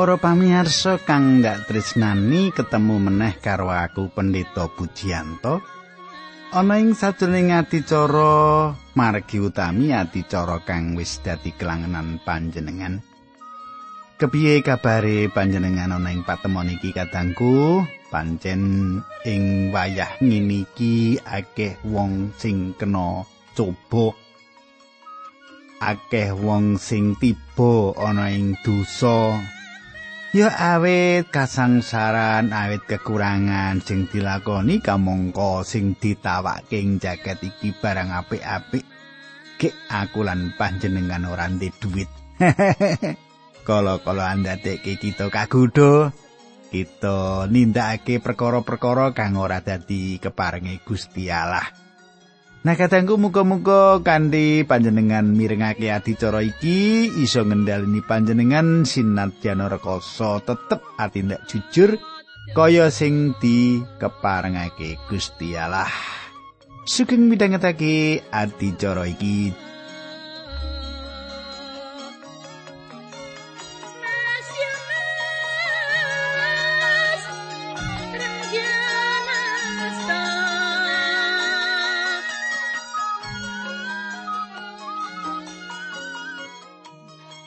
Para pamirsa kang ndak tresnani ketemu meneh karo aku Pendeta Pujiyanto. Ana ing sajroning adicara margi utami adicara kang wis dadi kelangenan panjenengan. Kepiye kabare panjenengan ana ing patemon iki kadangku? Pancen ing wayah ngene iki akeh wong sing kena coba akeh wong sing tiba ana ing dosa Ya awet kasangsaran awet kekurangan sing dilakoni kamangka sing ditawake ing jaket iki barang apik-apik. Gek aku lan panjenengan ora ndek duit. Kala-kala andadeke kita kagudo, kita nindakake perkara-perkara kang ora dadi keparenge Gusti Allah. Nah kadangku muga-muga kanthi panjenengan mirengake adicara iki iso ngendhaleni panjenengan sinadyan rekoso tetep ati ndak jujur kaya sing dikeparengake Gusti Allah. Sugeng midhangetake adicara iki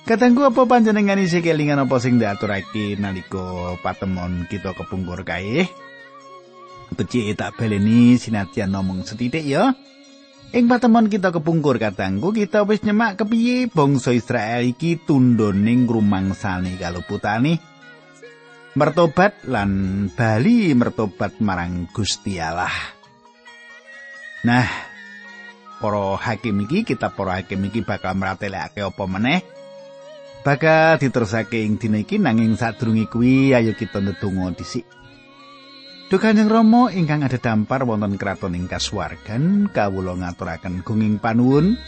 Katanggu apa panjenengan isi kelingan apa sing diaturake nalika patemon kita kepungkur kae? Beci tak baleni sinatian ngomong setitik ya. Ing patemon kita kepungkur katanggu kita wis nyemak kepiye bangsa Israel iki tundoning ngrumangsani kaluputane mertobat lan bali mertobat marang Gusti Allah. Nah, para hakim iki kita para hakim iki bakal meratelekake apa meneh? Bakal diterusake ing dina iki nanging sadurunge kuwi ayo kita ndedonga dhisik. Duh Kanjeng Rama ingkang ada dampar wonten kraton ing kasuwargan kawula ngaturaken gunging panuwun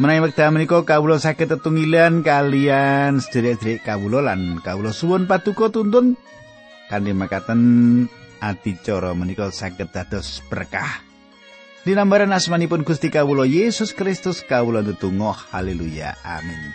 menawi wekdal menika kawula saged tetunggilan kalian sederek-sederek kawula lan kawula suwun paduka tuntun kanthi makaten adicara menika saged dados berkah. Dinambaran asmanipun Gusti Kawulo Yesus Kristus kawula ndedonga haleluya amin.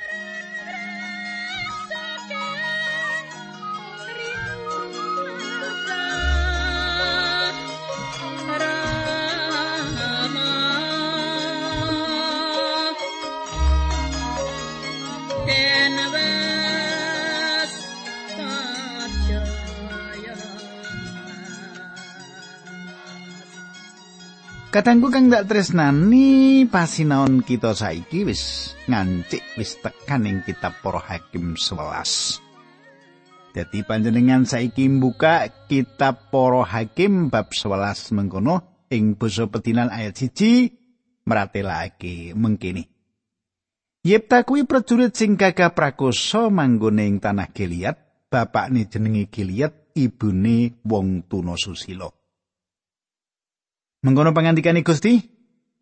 Katangku kang dak tresnani pasinaon kita saiki wis ngancik wis tekan ing kitab Para Hakim 11. Dadi panjenengan saiki mbuka kitab Para Hakim bab 11 mengkono ing basa petinan ayat 1 meratelake mengkini. Yepta kuwi prajurit sing gagah prakoso manggone ing tanah Gilead, bapakne jenenge Gilead, ibune wong tuna susila. Mengkono pangandikane Gusti,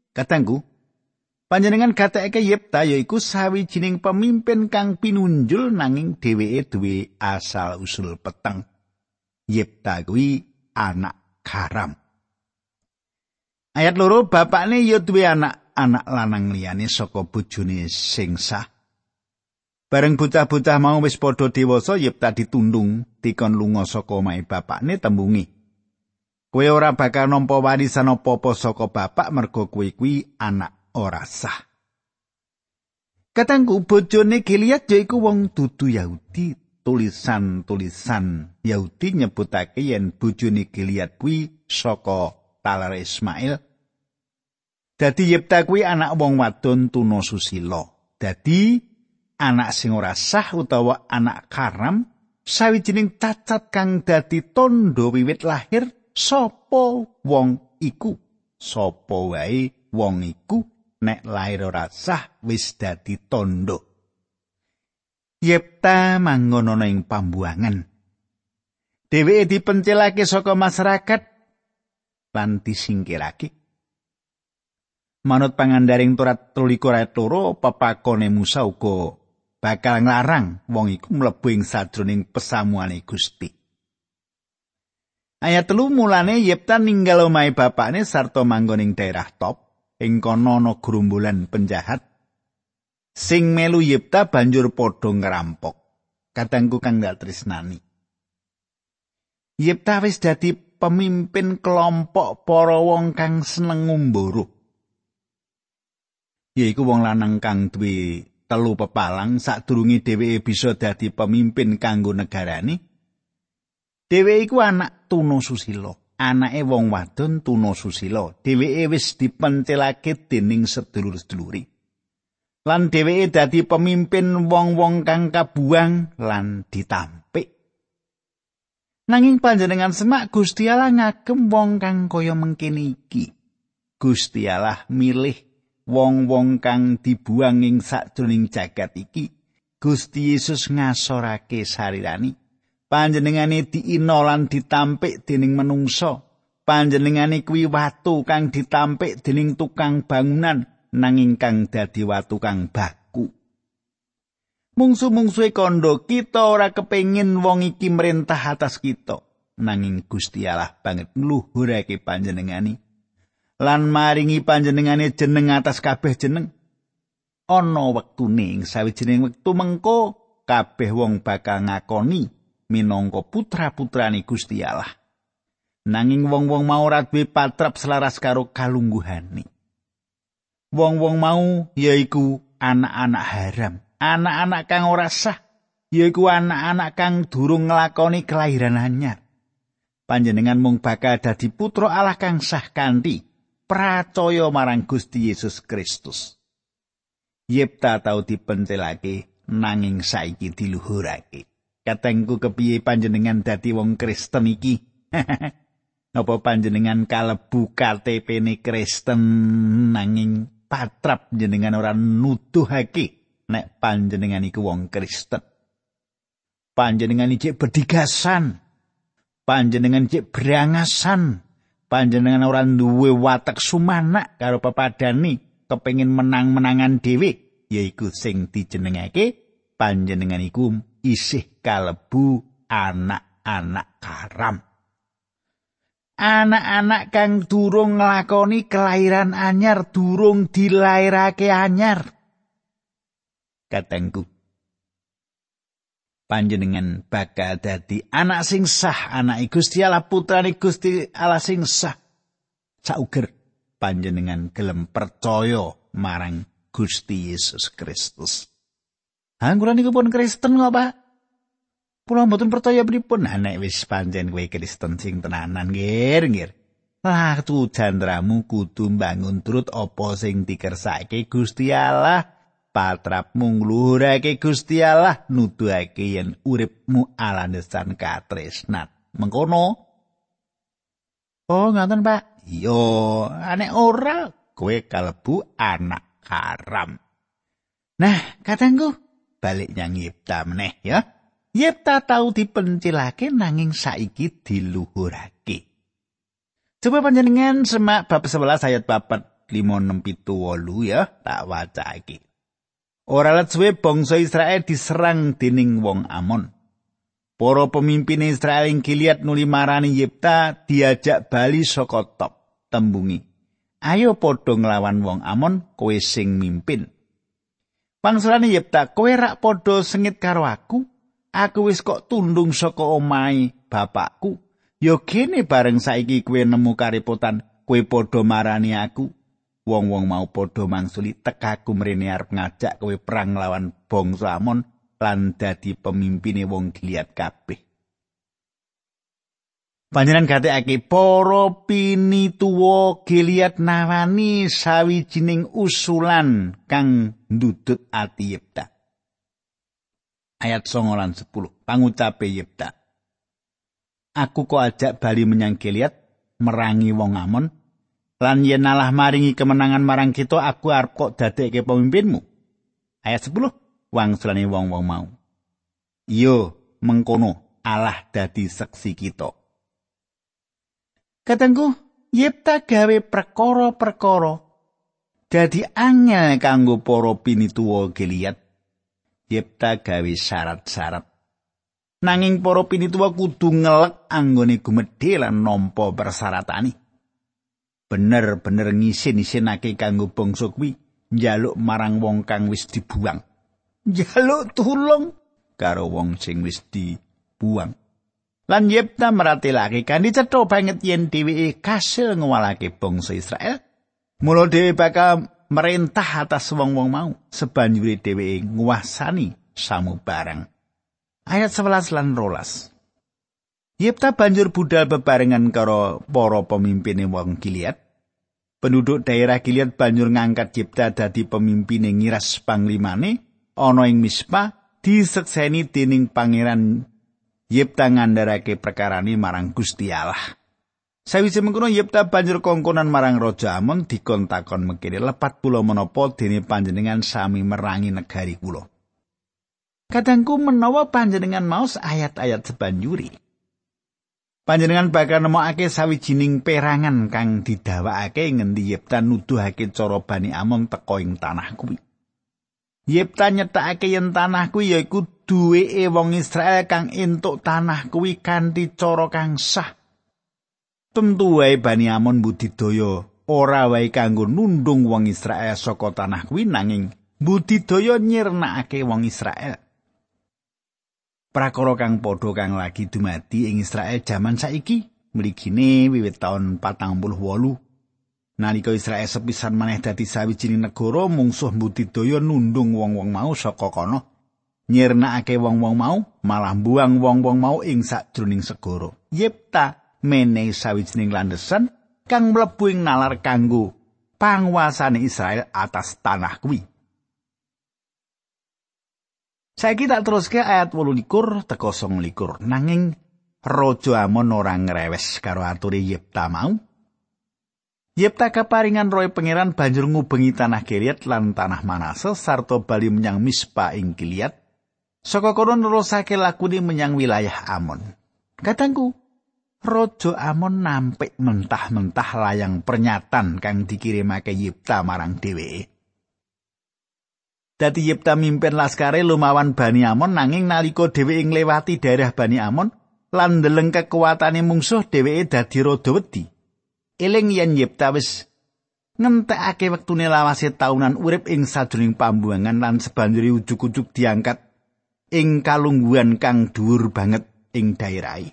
katanggu, panjenengan gatekake Yepta yaiku sawijining pemimpin kang pinunjul nanging dheweke duwe asal usul peteng. Yepta kuwi anak karam. Ayat loro bapakne ya duwe anak-anak lanang liyane saka bojone sing sah. Bareng bocah-bocah mau wis padha dewasa Yepta ditundung dikon lunga saka omahe bapakne tembungi. Kowe ora bakal nampa warisan apa-apa saka bapak mergo kowe kuwi anak ora sah. Katangku bojone Gilead yaiku wong dudu Yahudi. Tulisan-tulisan Yahudi nyebutake yen bojone Gilead kuwi saka Talar Ismail. Dadi Yepta kuwi anak wong wadon tuna susila. Dadi anak sing ora sah utawa anak karam sawijining cacat kang dadi tondo wiwit lahir sapa wong iku? Sapa wae wong iku? Nek lair ora sah wis dadi tondo yepta manggon ana ing pambuangan. Dheweke dipencilake saka masyarakat lan disingkirake. Manut pangandaring turat 13 ayat 2 pepakone Musa uga bakal nglarang wong iku mlebu ing sajroning pesamuane Gusti Ayat telu mulane Yepta ninggal omahe bapakne sarta manggon ing daerah top ing kono ana gerombolan penjahat sing melu Yepta banjur padha ngerampok. Kadangku kang dak tresnani. Yepta wis dadi pemimpin kelompok para wong kang seneng ngumburu. Yaiku wong lanang kang duwe telu pepalang sadurunge dheweke bisa dadi pemimpin kanggo negarane. Dheweke iku anak Tuna Susila, anake wong wadon Tuna Susila. Dheweke wis dipencelake dening sedulur-seduluri. Lan dheweke dadi pemimpin wong-wong kang kabuang lan ditampik. Nanging panjenengan semak Gusti Allah ngagem wong kang kaya mengkene iki. Gusti Allah milih wong-wong kang dibuang ing sakjroning jagat iki. Gusti Yesus ngasorake sarirani. Panjenengane diina lan ditampik dening menungsa. Panjenengane kuwi watu kang ditampik dening tukang bangunan nanging kang dadi watu kang baku. mungsu-mungsuhe kondo kita ora kepengin wong iki merintah atas kita nanging Gusti Allah banget ngluhurake panjenengani lan maringi panjenengane jeneng atas kabeh jeneng ana wektune ing sawijining wektu mengko kabeh wong bakal ngakoni minangka putra-putrane Gusti Allah nanging wong-wong mau ora duwe patrap selaras karo kalungguhane wong-wong mau yaiku anak-anak haram anak-anak kang ora sah yaiku anak-anak kang durung nglakoni kelahiran anyar. Panjenengan mung bakal dadi putra Allah kang sah kanthi percaya marang Gusti Yesus Kristus. Yepta tau dipencelake nanging saiki diluhurake. Katengku kepiye panjenengan dadi wong Kristen iki? Napa panjenengan kalebu KTP-ne Kristen nanging patrap jenengan ora nuduhake nek panjenengan iku wong Kristen. Panjenengan iki bedigasan. Panjenengan iki berangasan. Panjenengan ora duwe watak sumanak karo pepadani kepengin menang-menangan dhewe yaiku sing dijenengake panjenengan iku isih kalebu anak-anak karam. Anak-anak kang durung nglakoni kelahiran anyar durung dilairake anyar. katengku. Panjenengan bakal dadi anak sing sah, anak Gusti Allah putrane Gusti Allah sing sah. Sauger panjenengan gelem percaya marang Gusti Yesus Kristus. Angguran iku pun Kristen kok, Pak? Kula mboten percaya pripun nek wis pancen kowe Kristen sing tenanan, nggih, nggih. Lah tu jandramu kudu bangun turut apa sing dikersake Gusti Allah. patrap mung luhurake Gusti Allah nuduhake yen uripmu alanesan katresnan mengkono Oh ngaten Pak Iya anek ora kowe kalebu anak karam Nah katengku balik nyang Yipta meneh ya Yipta tau dipencilake nanging saiki diluhurake Coba panjenengan semak bab 11 ayat 4 5 6 7 ya tak waca iki Ora let suwe bangsa Israel diserang dening wong Amon. Para pemimpin Israel ing Gilead nuli marani Yipta diajak bali saka top tembungi. Ayo padha nglawan wong Amon kowe sing mimpin. Pangsulane Yipta, kowe rak padha sengit karo aku? Aku wis kok tundung saka omahe bapakku. Yo kene bareng saiki kowe nemu karepotan, kowe padha marani aku. wong-wong mau padha mangsuli tekaku mrene arep ngajak kowe perang lawan bangsa Amon lan dadi pemimpine wong Gilead kabeh. Panjenengan gatekake para pinituwa Gilead nawani sawijining usulan kang ndudut ati Yepta. Ayat 9 lan 10 pangucape Yepta. Aku kok ajak bali menyang Gilead merangi wong Amon Lan yen alah maringi kemenangan marang kita, aku arep kok dadekke pemimpinmu. Ayat 10, wangsulane wong-wong mau. Iyo, mengkono Allah dadi seksi kita. Katengku, Yipta gawe perkara-perkara dadi angel kanggo para pinituwa Gilead. Yipta gawe syarat-syarat. Nanging para pinituwa kudu ngelek anggone gumedhe lan nampa persyaratane. bener-bener ngisin-isinake kanggo bangsa kuwi njaluk marang wong kang wis dibuang. Njaluk tulung karo wong sing wis dibuang. Lan Yepta meratelake kanthi cetha banget yen dheweke kasil ngwalake bangsa Israel. Mula dhewe bakal merintah atas wong-wong mau sebanjure dheweke nguasani samubarang. Ayat 11 lan 12. Yepta banjur budal bebarengan karo para pemimpin wong Gilead. Penduduk daerah Gilead banjur ngangkat Yepta dadi pemimpin ngiras panglimane ana ing Mispa disekseni dening pangeran Yipta ngandharake perkarane marang Gusti Allah. Sawise mengkono Yipta banjur kongkonan marang Raja Amon dikontakon mekire lepat kula menapa dene panjenengan sami merangi negari kula. Kadangku menawa panjenengan maos ayat-ayat sebanjuri. Panjenengan bakal nemokake sawijining perangan kang didhawakake ngendi Yipta nuduhake cara Bani Amon teka ing tanah kuwi. Yipta nyetakake yen tanah kuwi yaiku duweke wong Israel kang entuk tanah kuwi kanthi cara kang sah. Tentu wae Bani Amon budidaya ora wae kanggo nundung wong Israel saka tanah kuwi nanging budidaya nyirnakake wong Israel. Prakara kang padha kang lagi dumadi ing Israel jaman saiki mligine wiwit taun 48 nalika Israel sepisan maneh dadi sawijining negara mungsuh budidaya nundung wong-wong mau saka kono nyirnakake wong-wong mau malah buang wong-wong mau ing sakjroning segara. Yipta menehi sawijining landesan kang mlebu ing nalar kanggo panguasane Israel atas tanah kuwi. Saiki tak teruske ayat 18 teko 29 nanging Raja Amon ora ngrewes karo ature Yipta mau. Yipta kaparingan roe pangeran banjur ngubengi tanah Gilead lan tanah Manase sarta bali menyang Mispa ing Gilead Saka kono nerusake lakune menyang wilayah Amon. Katangku, Raja Amon nampik mentah-mentah layang pernyataan kang dikirimake Yipta marang dheweke. Dadi Yipta mimpin laskare lumawan Bani Amon nanging nalika dheweke nglewati daerah Bani Amon lan ndeleng kekuatane mungsuh dheweke dadi rada wedi. Eling yen Yipta wis ngentekake wektune lawase taunan urip ing sajroning pambuangan lan sebanjuri ujug-ujug diangkat ing kalungguhan kang dhuwur banget ing daerahe.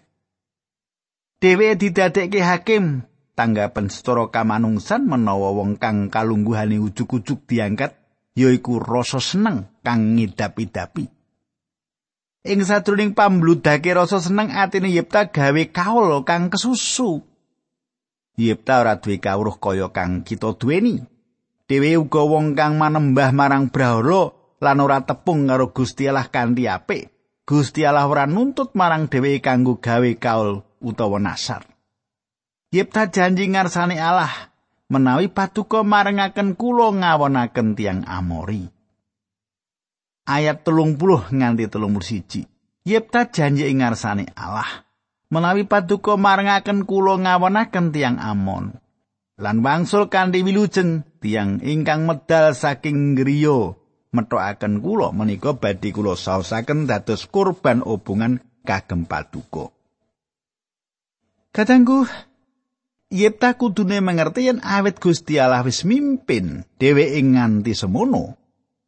Dheweke didadekke hakim tanggapan secara kamanungsan menawa wong kang kalungguhane ujug-ujug diangkat yaiku rasa seneng kang ngidap-idapi. Ing sadurunge pambludake rasa seneng atine Yipta gawe kaul kang kesusu. Yipta ora duwe kawruh kaya kang kita duweni. Dhewe uga wong kang manembah marang brahala lan ora tepung karo Gusti Allah kanthi apik. Gusti Allah ora nuntut marang dheweke kanggo gawe kaul utawa nasar. Yipta janji ngarsane Allah menawi patuko marengaken kula ngawonaken tiang Amori. Ayat telung puluh nganti telung siji. Yipta janji ngarsane Allah menawi patuko marengaken kula ngawonaken tiang Amon. Lan wangsul kanthi wilujeng tiang ingkang medal saking griya methokaken kula menika badhe kula saosaken dados kurban hubungan kagem paduka. Kadangku Yepta kudune mengerti yen awet Gusti Allah wis mimpin dheweke nganti semono.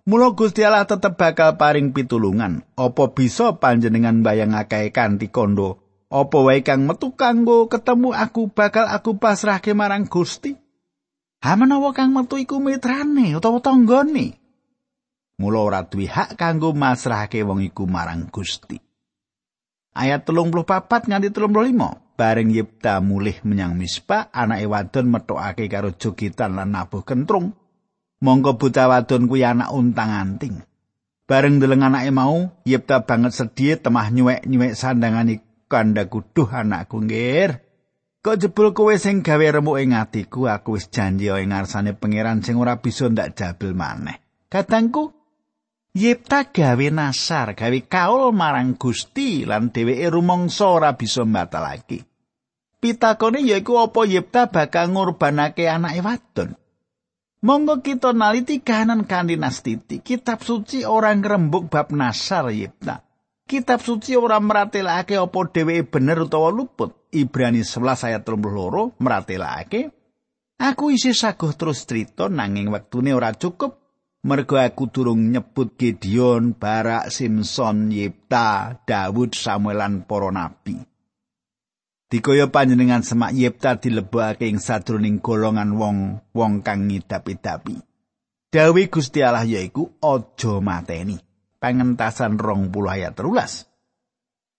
Mula Gusti Allah tetep bakal paring pitulungan. Apa bisa panjenengan bayangake kanthi kondo? Apa wae kang metu kanggo ketemu aku bakal aku pasrahke marang Gusti? Ha menawa kang metu iku mitrane utawa tanggane? mula ora duwe hak kanggo masrahake wong iku marang Gusti. Ayat 34 nganti 35 bareng Yipta mulih menyang Mispa anake wadon metokake karo jogitan lan nabuh kentrung. Monggo buta wadon kuwi anak untang anting. Bareng deleng anake mau, Yipta banget sedih temah nyuwek-nyuwek sandangane kanda kuduh anakku nggir. Kok jebul kowe sing gawe remuk ing atiku, aku wis janji ing ngarsane pangeran sing ora bisa ndak jabel maneh. Katangku, Yipta gawe nasar, gawe kaul marang Gusti lan dheweke rumangsa ora bisa mbatalake. Pitakone yaiku apa Yipta bakal ngorbanake anake wadon. Monggo kita naliti kahanan kanthi nastiti. Kitab suci ora ngrembug bab nasar Yipta. Kitab suci ora meratelake apa dheweke bener utawa luput. Ibrani 11 ayat 32 meratelake Aku isih saguh terus cerita nanging wektune ora cukup mergo aku durung nyebut Gideon, Barak, Simpson, Yipta, Daud, Samuel lan para nabi. Dikaya panjenengan semak Yipta dilebokake ing sadroning golongan wong-wong kang ngidapi-dapi. Dawi Gusti Allah yaiku aja mateni. Pangentasan rong puluh ayat terulas.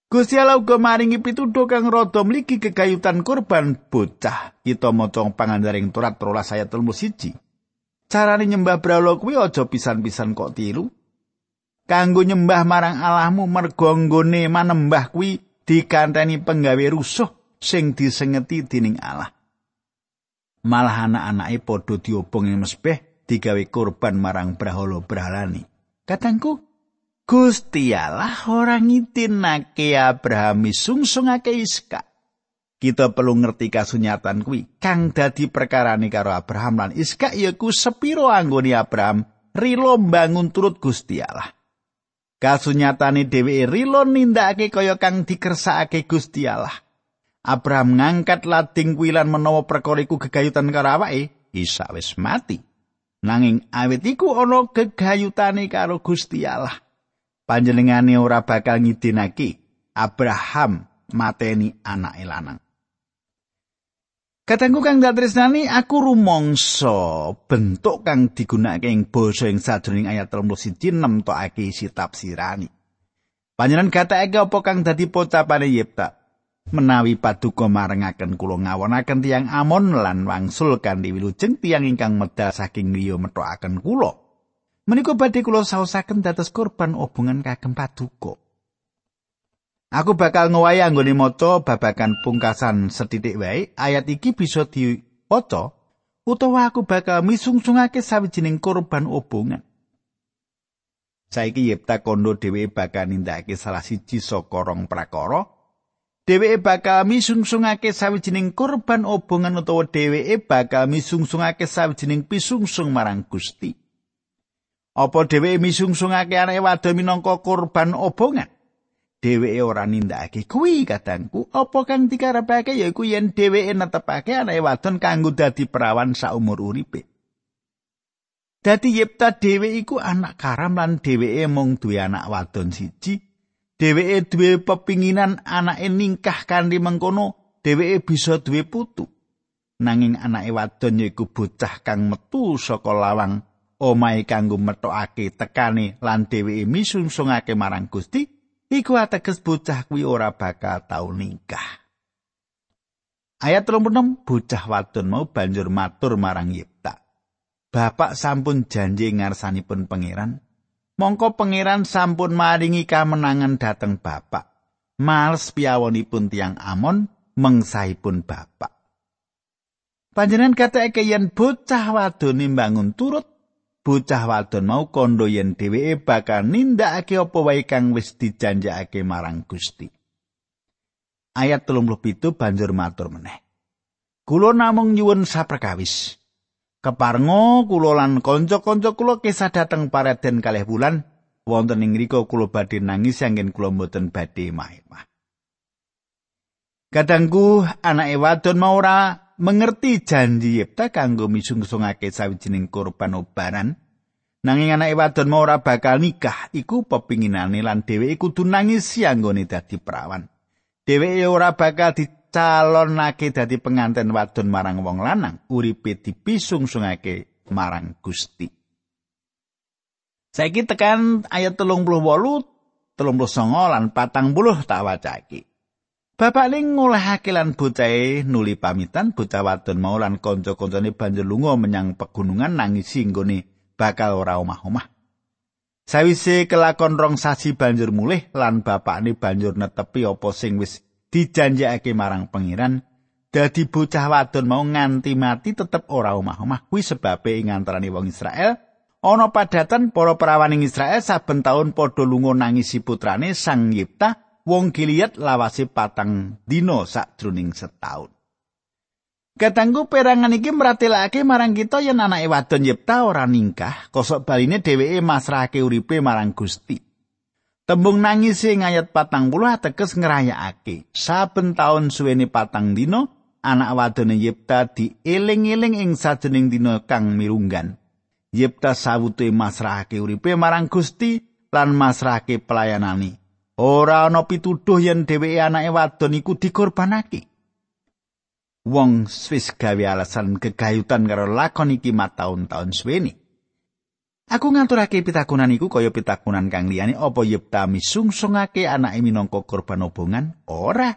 Gusti Allah uga maringi pituduh kang rada mligi kegayutan korban bocah. Kita maca pangandaring Torat 13 ayat 31. Carane nyembah brahala kuwi aja pisan-pisan kok tiru. Kanggo nyembah marang Allahmu mergo nggone manembah kuwi dikanteni penggawe rusuh sing disengeti dening Allah. Malah anak-anake padha diobong ing mesbeh digawe kurban marang brahala-brahalane. Katangku, Gusti Allah ora ngitinake Abraham sungsungake Iska. Kita perlu ngerti kasunyatan kuwi kang dadi perkarane karo Abraham lan Iska yaiku sepiro anggone Abraham rilo bangun turut Gusti Allah. Kasunyatane dheweke rilo nindakake kaya kang dikersakake Gusti Allah. Abraham ngangkat lading kuilan menawa perkara iku gegayutan karo awake, Isa wis mati. Nanging awit iku ana gegayutane karo Gusti Allah. Panjenengane ora bakal ngidinake Abraham mateni anake lanang. Katengku kang datresnani aku rumangsa bentuk kang digunakake ing basa ing sadurunge ayat 31 nemtokake isi tafsirani. Panjenengan gatekake apa kang dadi pocapane Yipta? menawi paduka marengaken kula ngawonaken tiang Amon lan wangsul kanthi wilujeng tiang ingkang medal saking liya methokaken kula. Menika badhe kula saosaken dados korban obongan kagem paduka. Aku bakal ngowahi anggone maca babagan pungkasan setitik wae ayat iki bisa diwaca utawa aku bakal misungsungake sawijining korban obongan. Saiki Yipta kondo dhewe bakal nindakake salah siji saka rong prakara dheweke bakal misungsungake sawijining kurban obongan utawa dheweke bakal misungsungake sawijining pisungsung marang Gusti. Apa dheweke misungsungake anake wadon minangka kurban obongan? Dheweke ora nindakake kuwi kadangku, apa kang dikarepake yaiku yen dheweke netepake anake wadon kanggo dadi perawan saumur uripe. Dadi Yipta dhewe iku anak karam lan dheweke mung duwe anak wadon siji dheweke duwe pepinginan anake ningkah kanthi mengkono dheweke bisa duwe putu nanging anake wadon yaiku bocah kang metu saka lawang omahe kanggo metokake tekane lan dheweke misungsungake marang Gusti iku ateges bocah kuwi ora bakal tau ningkah Ayat 36 bocah wadon mau banjur matur marang Yipta Bapak sampun janji ngarsanipun pangeran mongko pangeran sampun maringi kamenangan dateng bapak. Males piyawonipun tiang Amon mengsahipun bapak. Panjenengan katake yen bocah wadon nimbangun turut bocah wadon mau kondo yen dheweke bakal nindakake apa wae kang wis dijanjakake marang Gusti. Ayat 37 banjur matur meneh. Kulo namung nyuwun saperkawis. Keparngo kula lan kanca-kanca kula kesah dhateng paraden kalih bulan wonten ing ngrika kula badhe nangis anggen kula mboten badhe mah-mah. Kadangku anake wadon mau ora mengerti janji Yipta kanggo misungsungake sawijining korban obaran. Nanging anake wadon mau ora bakal nikah iku pepinginane lan dheweke kudu nangis anggone dadi perawan. Dheweke ora bakal di calonake dadi penganten wadon marang wong lanang uripe dipisungsungake marang Gusti. Saiki tekan ayat 38, 39 lan 40 tak wacake. Bapak ning ngolehake lan bocahe nuli pamitan bocah wadon mau lan kanca-kancane banjur lunga menyang pegunungan nangisi nggone bakal ora omah-omah. Sawise kelakon rong sasi banjur mulih lan bapakne banjur netepi apa sing wis dijanjekake marang pangeran dadi bocah wadon mau nganti mati tetep ora omah-omah kuwi sebabe ing antaraning wong Israel ana padatan para perawan ing Israel saben taun padha lunga nangisi putrane Sang Yipta wong Gilead lawase patang dina sakjroning setahun Katanggu perangan iki meratelake marang kita yen anake wadon Yipta ora ningkah kosok baline dheweke masrahake uripe marang Gusti Tembung nangis sing ayat patang puluh ateges ngerayakake. Saben taun suwene patang dino, anak wadone Yipta dieling-eling ing sajening dino kang mirunggan. Yipta sawute masrahake uripe marang Gusti lan masrahake pelayanani. Ora ana pituduh yen dheweke anake wadon iku dikorbanake. Wong Swiss gawe alasan kegayutan karo lakon iki mataun-taun suweni. Aku ngaturake pitakunan iku kaya pitakunan kang liyane apa Yipta misungsungake anake minangka korban obongan? Ora.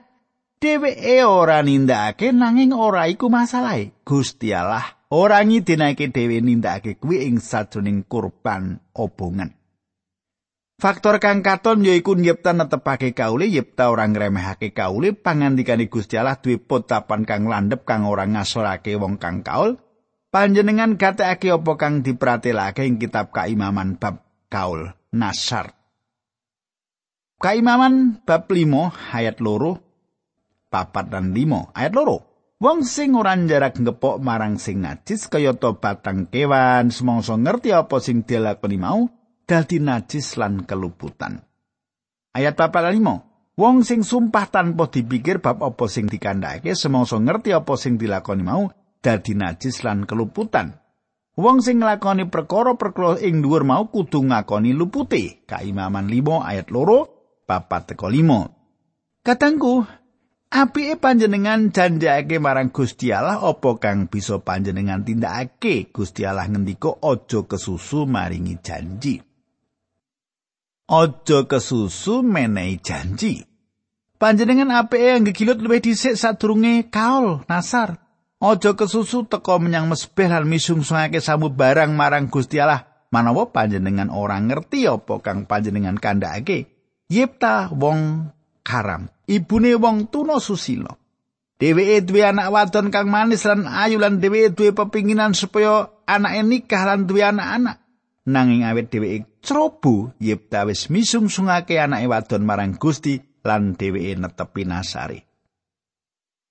Dheweke ora nindakake nanging ora iku masalahe. Gusti Allah ora ngidinake dhewe nindakake kuwi ing sajroning kurban obongan. Faktor kang katon yaiku nyipta netepake kaule yipta ora ngremehake kaule pangandikane Gusti Allah duwe potapan kang landhep kang ora ngasorake wong kang kaul. Panjenengan gatekake apa kang dipratelake ing kitab kaimaman bab kaul nasar. Kaimaman bab 5 ayat loro papat dan 5 ayat loro. Wong sing ora jarak ngepok marang sing najis kaya batang kewan semangsa ngerti apa sing dilakoni mau dadi najis lan keluputan. Ayat 45. Wong sing sumpah tanpa dipikir bab apa sing dikandhake semangsa ngerti apa sing dilakoni mau dadi najis lan keluputan. Wong sing nglakoni perkara-perkara ing dhuwur mau kudu ngakoni lupute. Kaimaman 5 ayat loro papat teko 5. Katangku, Apike panjenengan janjake marang Gusti Allah apa kang bisa panjenengan tindakake? Gusti Allah ngendika aja kesusu maringi janji. Aja kesusu menehi janji. Panjenengan apike ngegilut luwih dhisik sadurunge kaul nasar. Aja kesusu teka menyang mesbeh lan misungsungake samu barang marang Gusti Allah. Manawa panjenengan ora ngerti apa kang panjenengan kandhakake. Yipta wong karam. ibune wong tuna susila. Dheweke duwe anak wadon kang manis lan ayu lan dheweke duwe pepinginan supaya anake nikah lan duwe anak-anak. Nanging awet dheweke cerobo yepta wis misungsungake anake wadon marang Gusti lan dheweke netepi nasari.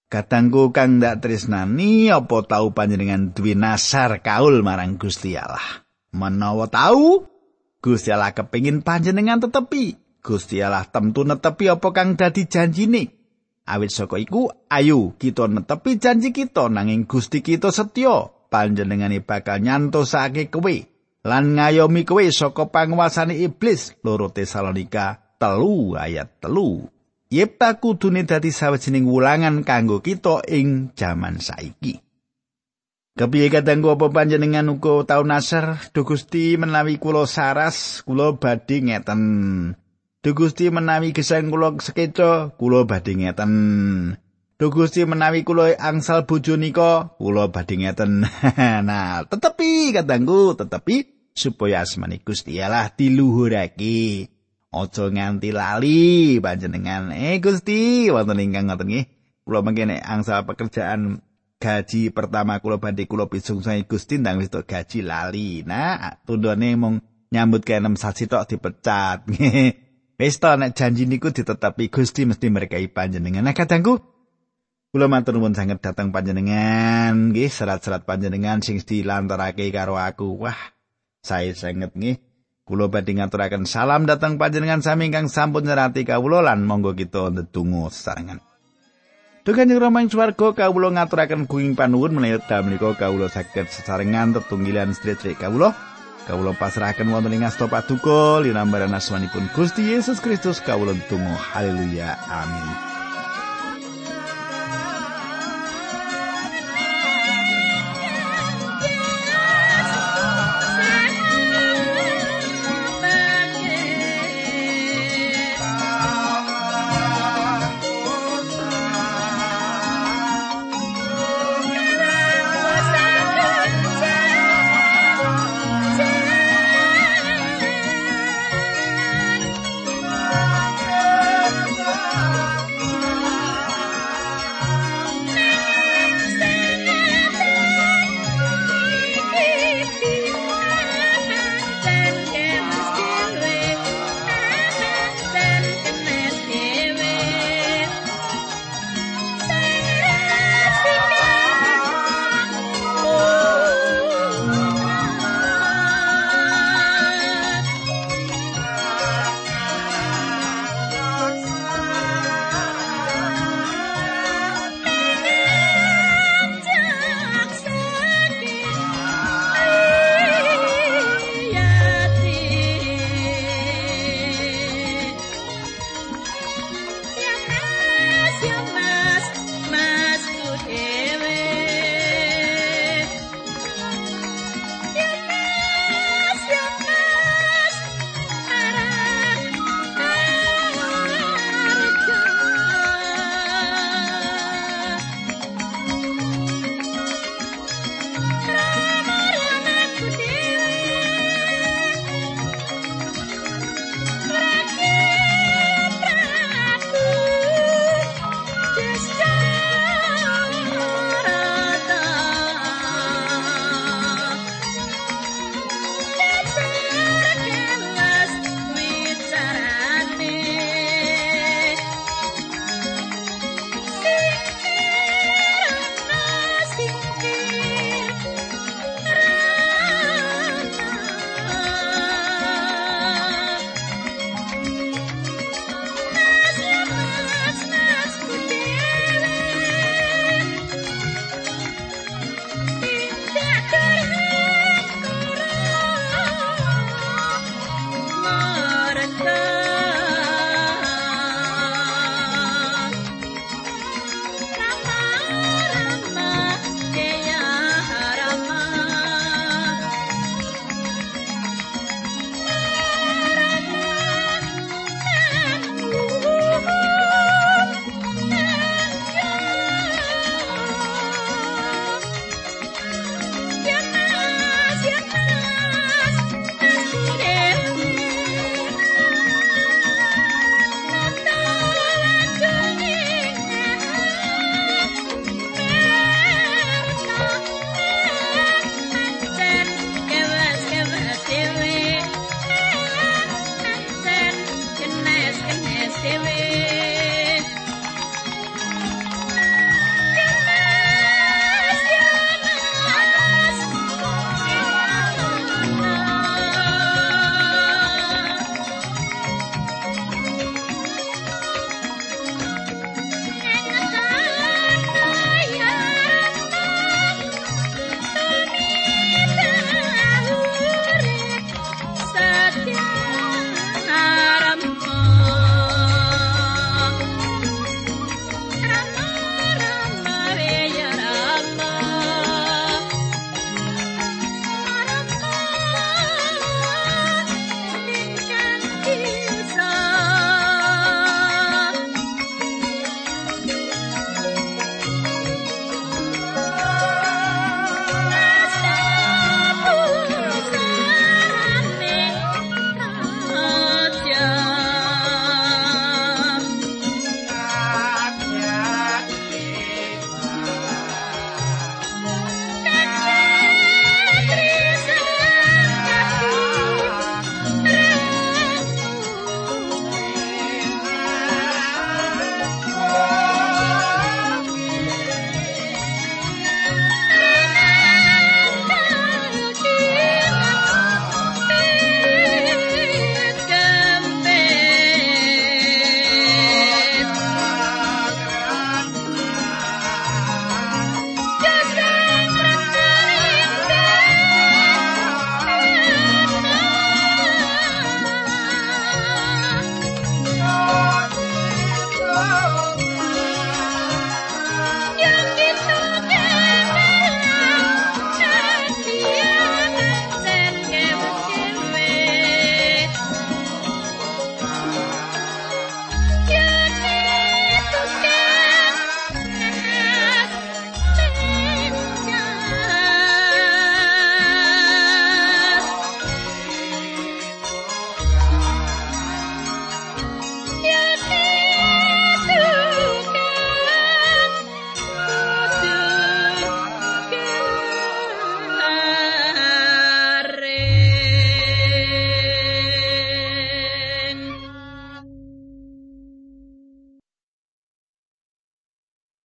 Katangku kang dak tresnani apa tau panjenengan duwe nasar kaul marang Gusti Allah? Menawa tau, Gusti Allah kepingin panjenengan tetepi. Gusti Allah temtu netepi apa kang dadi janjine. Awit saka iku, ayo kita netepi janji kita nanging Gusti kita setya. Panjenengane bakal nyantosake kowe lan ngayomi kowe saka panguasane iblis. Loro Tesalonika telu ayat telu. Yepta kudune dadi sawijining wulangan kanggo kita ing jaman saiki. Kepiye kadangku apa panjenengan uga tau nasar, Duh Gusti menawi kula saras, kula badhe ngeten. Duh Gusti menawi gesang kula sekeca, kula badhe ngeten. Duh Gusti menawi kula angsal bojo nika, kula badhe ngeten. nah, tetepi katangku, tetepi supaya asmane Gusti Allah diluhurake. Aja nganti lali panjenengan. Eh Gusti, wonten ingkang ngoten nggih. Kula mangkene angsal pekerjaan gaji pertama kula badhe kula pisung sae Gusti ndang wis gaji lali. Nah, tundone mung nyambut ke 6 sasi tok dipecat. Wis ta nek janji niku ditetapi Gusti mesti merkai panjenengan. Nah kadangku kula matur nuwun sanget dateng panjenengan nggih serat-serat panjenengan sing dilantarake karo aku. Wah, saya sanget nggih. Kula badhe ngaturaken salam datang panjenengan sami ingkang sampun nyerati kawula lan monggo kita ndedonga sesarengan. Dengan yang ramai swarga kawula ngaturaken kuing panuwun menawi dalem menika kawula saged sesarengan tetunggilan stretch kawula. Kawula pasrahaken wonten ing asta paduka linambaran asmanipun Gusti Yesus Kristus kawula tunggu haleluya amin